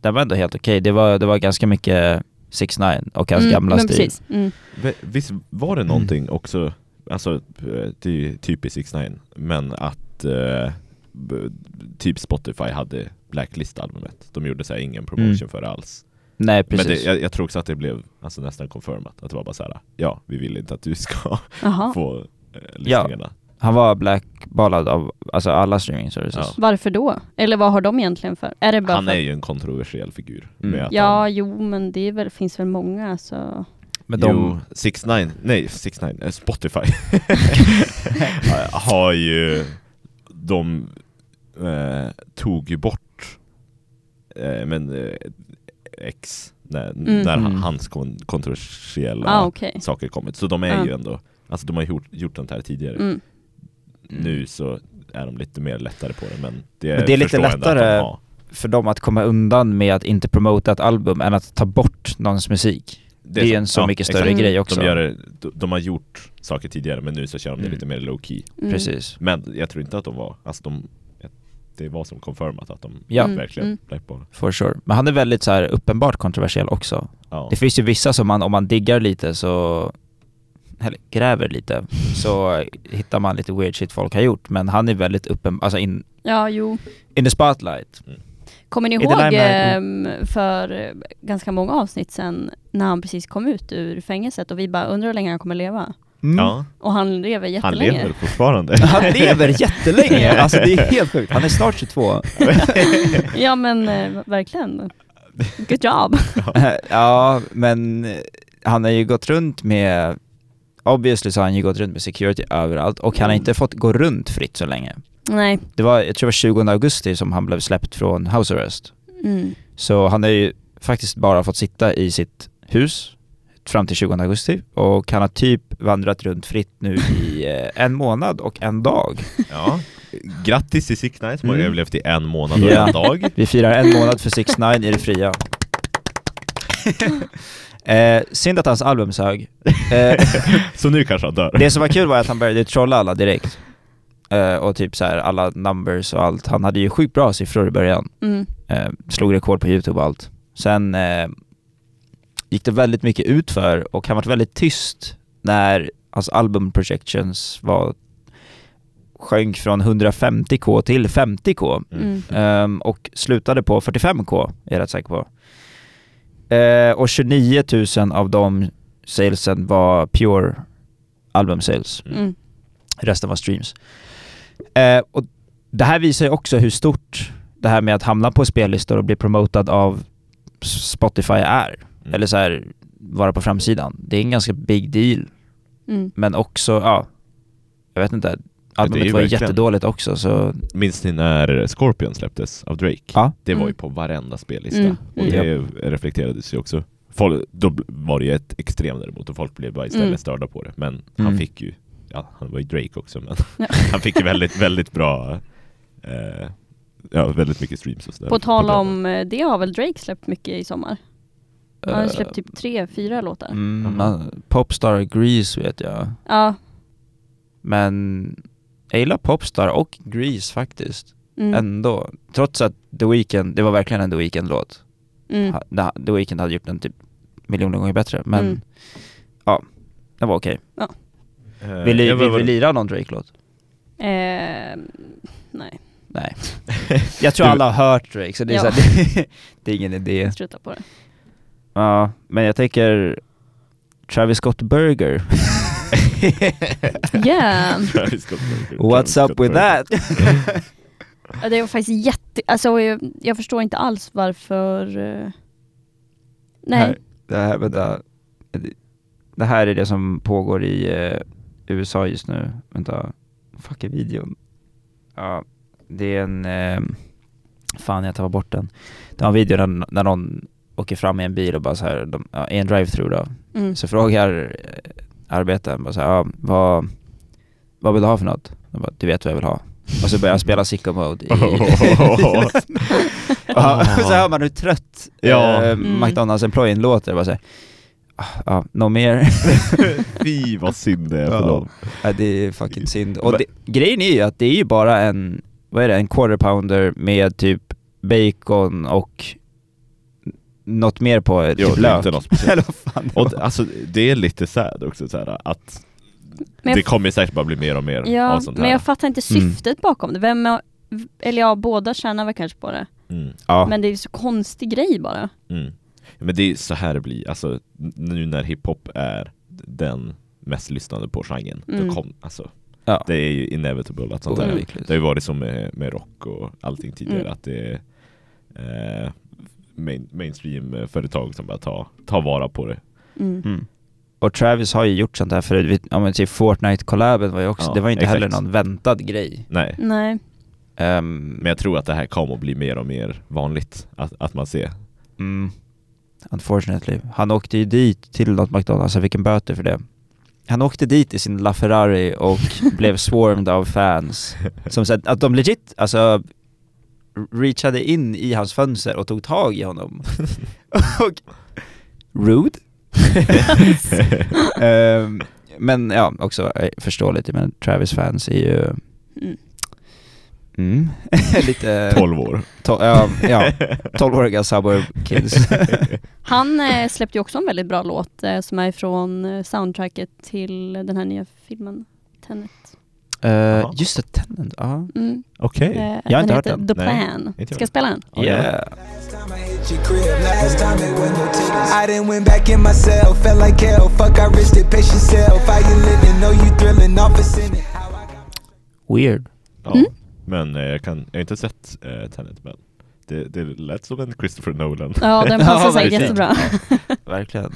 B: Den var ändå helt okej, det, var, det var ganska mycket 6 9 och hans
A: Mm,
B: gamla
A: men
B: stil.
A: precis. Mm.
C: V- Visst var det någonting också, alltså eh, det är ju typiskt 6 9 men att eh, b- typ Spotify hade blacklist-albumet. De gjorde så här ingen promotion
B: Mm.
C: för det alls.
B: Nej
C: Men
B: precis.
C: det, jag, jag tror också att det blev alltså, nästan confirmat, att det var bara så här: ja vi vill inte att du ska
A: Jaha. <laughs>
C: få eh, lyssningarna.
B: Han var blackballad av alltså alla streaming services.
C: Ja.
A: Varför då? Eller vad har de egentligen för? Är det bara
C: Han
A: för...
C: är ju en kontroversiell figur.
B: Mm.
C: Med att
A: Ja,
C: han,
A: jo men det är väl, finns väl många så...
B: Men
C: jo,
B: de,
C: 6 9 nej 6 9 eh, Spotify <laughs> <laughs> har ju, de eh, tog ju bort eh, men eh, X när,
A: Mm.
C: när
B: Mm.
C: hans kon- kontroversiella
A: Ah, okej.
C: saker kommit. Så de är
A: Ja.
C: ju ändå, alltså de har gjort, gjort sånt här tidigare.
A: Mm.
C: Nu så är de lite mer lättare på det men det,
B: Men det är lite
C: de
B: lättare-
C: har.
B: för dem att komma undan med att inte promota ett album än att ta bort någons musik. Det är ju en så mycket större
A: exakt.
B: grej också.
C: De, gör det, de, de har gjort saker tidigare men nu så kör de det
B: Mm.
C: lite mer low key.
A: Mm.
B: Precis.
C: Men jag tror inte att de var, alltså de, det var som confirmat att de
B: Ja.
A: Mm,
C: verkligen
A: mm.
C: blackball.
B: For sure. Men han är väldigt så här uppenbart kontroversiell också.
C: Ja.
B: Det finns ju vissa som man, om man diggar lite så, eller gräver lite, så hittar man lite weird shit folk har gjort. Men han är väldigt uppen, alltså in,
A: Ja, jo.
B: in the spotlight.
A: Kommer ni ihåg
B: limelight.
A: ehm, för ganska många avsnitt sen när han precis kom ut ur fängelset och vi bara undrar hur länge han kommer leva?
C: ja,
A: Och han lever
C: han
A: jättelänge.
C: lever fortfarande. <laughs>
B: Han lever jättelänge! <laughs> Alltså det är helt sjukt. Han är snart 22. <laughs>
A: ja men eh, verkligen. Good job.
B: ja, men han har ju gått runt med Obviously så har han ju gått runt med security överallt och han har inte fått gå runt fritt så länge.
A: Nej.
B: Det var, jag tror det var 20 augusti som han blev släppt från house arrest.
A: Mm.
B: Så han har ju faktiskt bara fått sitta i sitt hus fram till 20 augusti och han har typ vandrat runt fritt nu i <laughs> eh, en månad och en dag.
C: Ja. Grattis till Sick Night som har
B: Mm.
C: överlevt i en månad och
B: Ja.
C: en dag.
B: Vi firar en månad för 6 9 i det fria. <laughs> eh, synd att hans album sög. Eh, <laughs>
C: Så nu kanske han dör.
B: det som var kul var att han började trolla alla direkt. Eh, och typ så här alla numbers och allt. Han hade ju sjukt bra siffror i början.
A: Mm.
B: Eh, slog rekord på youtube och allt. Sen eh, gick det väldigt mycket utför och han var väldigt tyst när hans album projections var sjönk från 150k till 50k.
A: Mm.
B: Ehm, och slutade på 45k, är jag rätt säker på. Eh, och 29 000 av de salesen var pure album sales.
A: Mm.
B: Resten var streams. Eh, och det här visar ju också hur stort det här med att hamna på spellistor och bli promotad av Spotify är.
C: Mm.
B: Eller så här, vara på framsidan. Det är en ganska big deal.
A: Mm.
B: Men också, ja, jag vet inte. Albumet var
C: verkligen-
B: jättedåligt också så,
C: Minns ni när Scorpion släpptes av Drake?
B: ja.
C: Det var ju
A: Mm.
C: på varenda spellista.
A: Mm.
C: Och det reflekterades ju också. Folk, då var det ju ett extremt däremot och folk blev bara istället
A: Mm.
C: störda på det. Men
B: Mm.
C: han fick ju, ja han var ju Drake också men
A: Ja. <laughs>
C: han fick ju väldigt, väldigt bra, eh, ja väldigt mycket streams och sådär.
A: På tal om eh, det har väl Drake släppt mycket i sommar? Han har
B: Eh,
A: släppt typ tre, fyra låtar.
B: Mm, Popstar Grease vet jag.
A: Ja.
B: Men jag gillar Popstar och Grease faktiskt.
A: Mm.
B: Ändå. Trots att The Weeknd, det var verkligen en The Weeknd-låt.
A: Mm.
B: Ha- The Weeknd hade gjort den typ miljoner gånger bättre. Men
A: Mm.
B: ja, den var okej.
C: Eh,
B: Vill, ni-
C: jag var-
B: vill vi lira någon Drake-låt?
A: Eh, nej,
B: Nej. <laughs> Jag tror alla har hört Drake så det är,
A: Ja.
B: så här, det, <laughs> det är ingen idé.
A: sluta på det.
B: Ja, men jag tänker Travis Scott Burger. <laughs> <laughs>
A: Yeah.
B: What's up with that?
A: Det var faktiskt jätte, alltså jag, jag förstår inte alls varför eh, Nej.
B: Här, det här, vänta. Det här är det som pågår i eh, USA just nu. Vänta. Fuck är videon? Ja, det är en... Eh, fan, jag tar bort den. Det var en video när, när någon åker fram i en bil och bara så här, de, ja, en drive-through då.
A: Mm.
B: Så frågar arbeten. Bara så här, ja, vad, vad vill du ha för något? Jag bara, du vet vad jag vill ha. Och så börjar jag spela sicko mode i... <laughs> <laughs> Ja, och så hör man hur trött
C: Ja.
B: eh,
A: Mm.
B: McDonalds-employen låter. Bara så här, "Ah, ja, något mer? <laughs>
C: Fy vad synd det är för
B: Ja.
C: dem.
B: ja, det är fucking synd. Och det, grejen är ju att det är ju bara en, vad är det, en quarter pounder med typ bacon och något mer på,
C: Jo,
B: typ lök.
C: inte något speciellt. <laughs>
B: Eller vad fan det
C: Och alltså det är lite sad också så här, att
A: Men
C: det kommer säkert bara bli mer och mer
A: ja,
C: av sånt här.
A: men jag fattar inte
B: Mm.
A: syftet bakom det. Vem är, eller ja, båda tjänar väl kanske på det.
C: Mm.
B: Ja.
A: Men det är ju så konstig grej bara.
C: Mm. Men det är så här det blir, alltså nu när hiphop är den mest lyssnade på genren,
A: Mm.
C: då kom, alltså,
B: Ja.
C: det är ju inevitable att sånt här,
B: Oundvikligt.
C: det har ju varit som med, med rock och allting tidigare,
A: Mm.
C: att det eh, main, mainstream-företag som bara tar, tar vara på det.
A: Mm.
B: Mm. Och Travis har ju gjort sånt här förut, ja men typ Fortnite-collaben var ju också,
C: Ja,
B: det var inte heller
C: exakt.
B: någon väntad grej.
C: Nej,
A: Nej.
B: Ehm,
C: men jag tror att det här kommer att bli mer och mer vanligt, att, att man ser.
B: mm, unfortunately. Han åkte ju dit till något McDonalds, han fick en böter för det. Han åkte dit i sin LaFerrari och <laughs> blev swarmed av fans. Som sagt, att de legit, alltså reachade in i hans fönster och tog tag i honom. <laughs> och, rude. <laughs> Ehm, men ja, också eh, förståeligt, men Travis fans är ju
A: Mm.
B: Mm. <laughs> Lite...
C: 12 år.
B: To- ja, ja, 12-åriga suburb kids.
A: Han eh, släppte ju också en väldigt bra låt eh, som är ifrån eh, soundtracket till den här nya filmen Tenet.
B: Uh, just det, Tenant, ja.
A: Mm.
C: Okej.
A: Eh,
B: Jag har inte hört den.
A: The
C: Nej,
A: Plan.
C: inte jag.
A: Ska jag spela den?
C: Ja,
B: Yeah.
H: it tickets. I done went back in myself, felt like hell. Fuck, I risked it, pace yourself. How you living? Know you thrilling off a sinning. How I got
B: Weird.
C: Ja.
A: Mm.
C: Men eh, jag, kan, jag har inte sett eh, Tenet, men det, det lät som en Christopher Nolan.
A: Ja, den <laughs> passar
B: Ja, verkligen.
A: jättebra. <laughs>
B: Verkligen.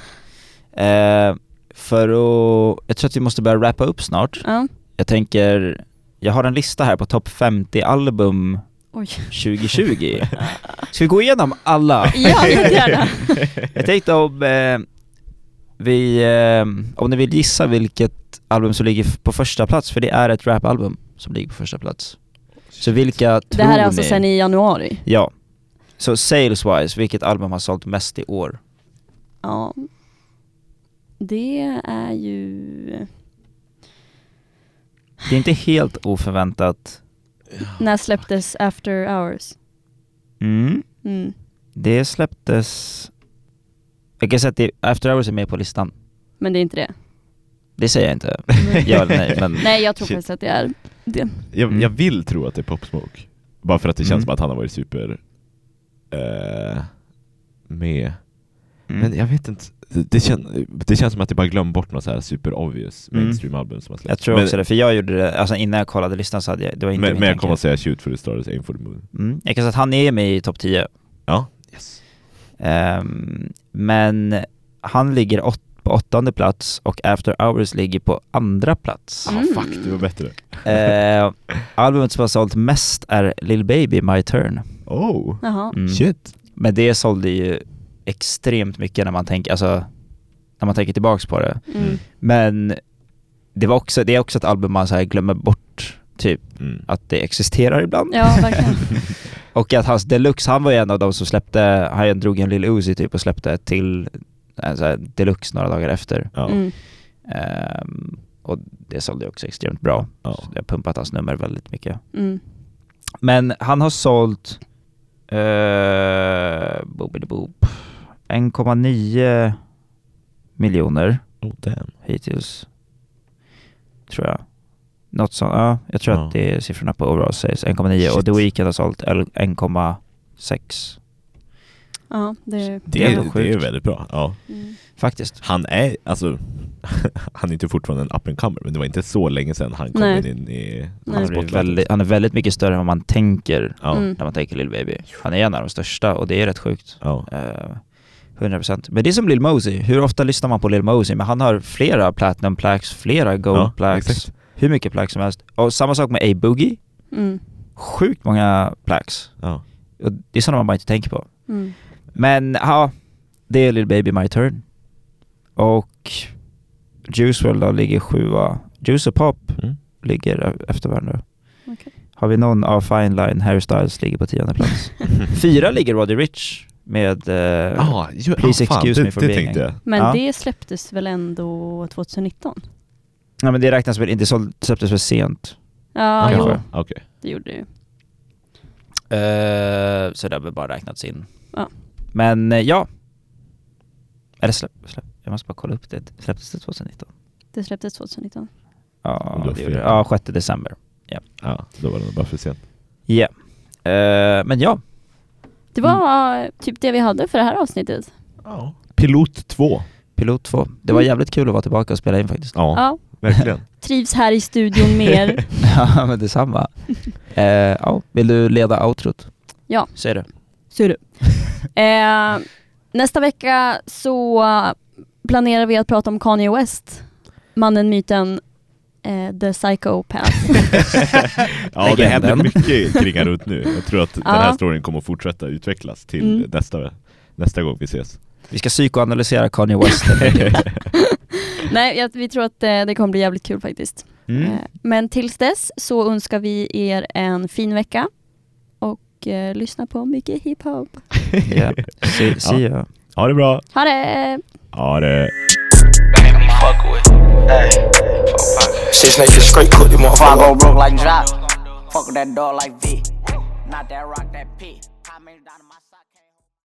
B: Eh, för att, jag tror att vi måste börja wrappa upp snart.
A: Ja.
B: Jag tänker, jag har en lista här på topp 50 album
A: Oj.
B: 2020. <laughs> Ska vi gå igenom alla?
A: Ja, jättegärna. <laughs>
B: Jag tänkte om eh, vi, eh, om ni vill gissa vilket album som ligger på första plats, för det är ett rapalbum som ligger på första plats. Så vilka tror
A: Det här är alltså
B: ni?
A: sen i januari.
B: Ja. Så sales-wise, vilket album har sålt mest i år?
A: Ja. Det är ju...
B: Det är inte helt oförväntat.
A: När släpptes After Hours?
B: Mm.
A: Mm.
B: Det släpptes... Jag kan säga att det, After Hours är med på listan.
A: Men det är inte det.
B: Det säger jag inte. <laughs> ja nej, men...
A: Nej, jag tror
C: Shit.
A: faktiskt att det är det.
C: Jag,
B: Mm.
C: jag vill tro att det är Pop Smoke. Bara för att det känns
B: Mm.
C: som att han har varit super eh, med.
B: Mm.
C: Men jag vet inte. Det, kän, det känns som att jag bara glömt bort något så här super obvious
B: Mm.
C: mainstream-album som har släppts.
B: Jag tror
C: men,
B: också det, för jag gjorde det, alltså innan jag kollade listan så hade jag, det var inte
C: Men, men jag kommer att säga Shoot for the stars, Aim for the moon.
B: Mm. Jag kan säga att han är med i topp 10.
C: Ja. Yes.
B: Ehm, men han ligger åt, på åttonde plats och After Hours ligger på andra plats.
A: Mm.
C: Ah, fuck, det var bättre.
B: Eh, albumet som har sålt mest är Lil Baby, My Turn.
C: Oh.
B: Mm.
C: shit.
B: Men det sålde ju extremt mycket när man tänker, alltså, när man tänker tillbaks på det.
A: Mm.
B: Men det, var också, det är också ett album man så här glömmer bort, typ,
C: Mm.
B: att det existerar ibland.
A: Ja, verkligen. <laughs>
B: Och att hans deluxe, han var ju en av de som släppte, han drog en Lil Uzi typ och släppte till en så här deluxe några dagar efter.
C: Ja.
A: Mm.
B: Ehm, och det sålde också extremt bra.
C: Ja.
B: Så det har pumpat hans nummer väldigt mycket.
A: Mm.
B: Men han har sålt uh, boop, 1,9 miljoner
C: Oh, damn.
B: hittills. Tror jag. Något sånt, ja. Jag tror
C: Ja.
B: att det är siffrorna på overall sales. 1,9 och. The Weeknd har sålt 1,6
A: Ja, det är...
C: Det,
B: är
C: det är väldigt bra. Ja.
A: Mm.
B: faktiskt.
C: Han är, alltså, <laughs> han är inte fortfarande en up and comer, men det var inte så länge sedan han kom
A: Nej.
C: in i
A: Nej.
B: Han, är väldigt, han är väldigt mycket större än vad man tänker
C: Ja.
A: Mm.
B: när man tänker Lil Baby. Han är en av de största och det är rätt sjukt.
C: Ja.
B: Eh, 100% Men det är som Lil Mosey, hur ofta lyssnar man på Lil Mosey? Men han har flera platinum plaques, flera gold
C: Ja,
B: plaques,
C: exakt.
B: hur mycket plaques som helst. Och samma sak med A-Boogie,
A: Mm.
B: sjukt många plaques.
C: Ja.
B: Och det är sådana man bara inte tänker på.
A: Mm.
B: Men ja, det är Lil Baby My Turn. Och Juice WRLD då ligger sjua. Juice och Pop
C: Mm.
B: ligger efter varandra.
A: Okej.
B: Har vi någon av Fine Line, Harry Styles ligger på tionde plats. <laughs> Fyra ligger Roddy Rich med eh,
C: Ja, ju-
B: Please
C: ah, fan,
B: excuse
C: det,
B: me for
C: det
B: being
C: jag.
A: Men
B: Ja.
A: det släpptes väl ändå 2019?
B: Ja men det räknas väl inte, så släpptes för sent.
A: Ja, jo,
C: Okej.
A: det gjorde det ju.
B: Eh, så det har väl bara räknats in.
A: Ja.
B: Men eh, ja. Eller släpp, släpp, jag måste bara kolla upp det. Släpptes det 2019?
A: Det släpptes 2019.
B: Ja, det gjorde det. Ja, 6 december.
C: Ja, då var det bara för sent.
B: Ja. Eh, men ja,
A: Det var typ det vi hade för det här avsnittet.
C: Pilot 2.
B: Pilot 2. Det var jävligt kul att vara tillbaka och spela in faktiskt.
C: Ja,
A: Ja,
C: verkligen. <laughs>
A: trivs här i studion mer. <laughs>
B: ja men detsamma. <laughs> Eh, ja, vill du leda outrot?
A: Ja.
B: Säg det.
A: Ser du. Eh, nästa vecka så planerar vi att prata om Kanye West. Mannen, myten, eh, The Psychopath. <laughs> <laughs>
C: Ja, det händer mycket kring runt nu. Jag tror att den
A: Ja.
C: här storyn kommer att fortsätta utvecklas till
A: Mm.
C: nästa, nästa gång vi ses.
B: Vi ska psykoanalysera Kanye West. <laughs>
A: Nej, jag, vi tror att eh, det kommer bli jävligt kul faktiskt.
B: mm.
A: Eh, men tills dess så önskar vi er en fin vecka och eh, lyssna på mycket hiphop.
B: Ja. Se, se
C: Ja.
B: ja.
C: Ha det bra!
A: Ha det!
C: Ha det!
I: Six niggas straight cook them motherfucker. I go broke like drop. Fuck with that dog like V. Not that rock, that P.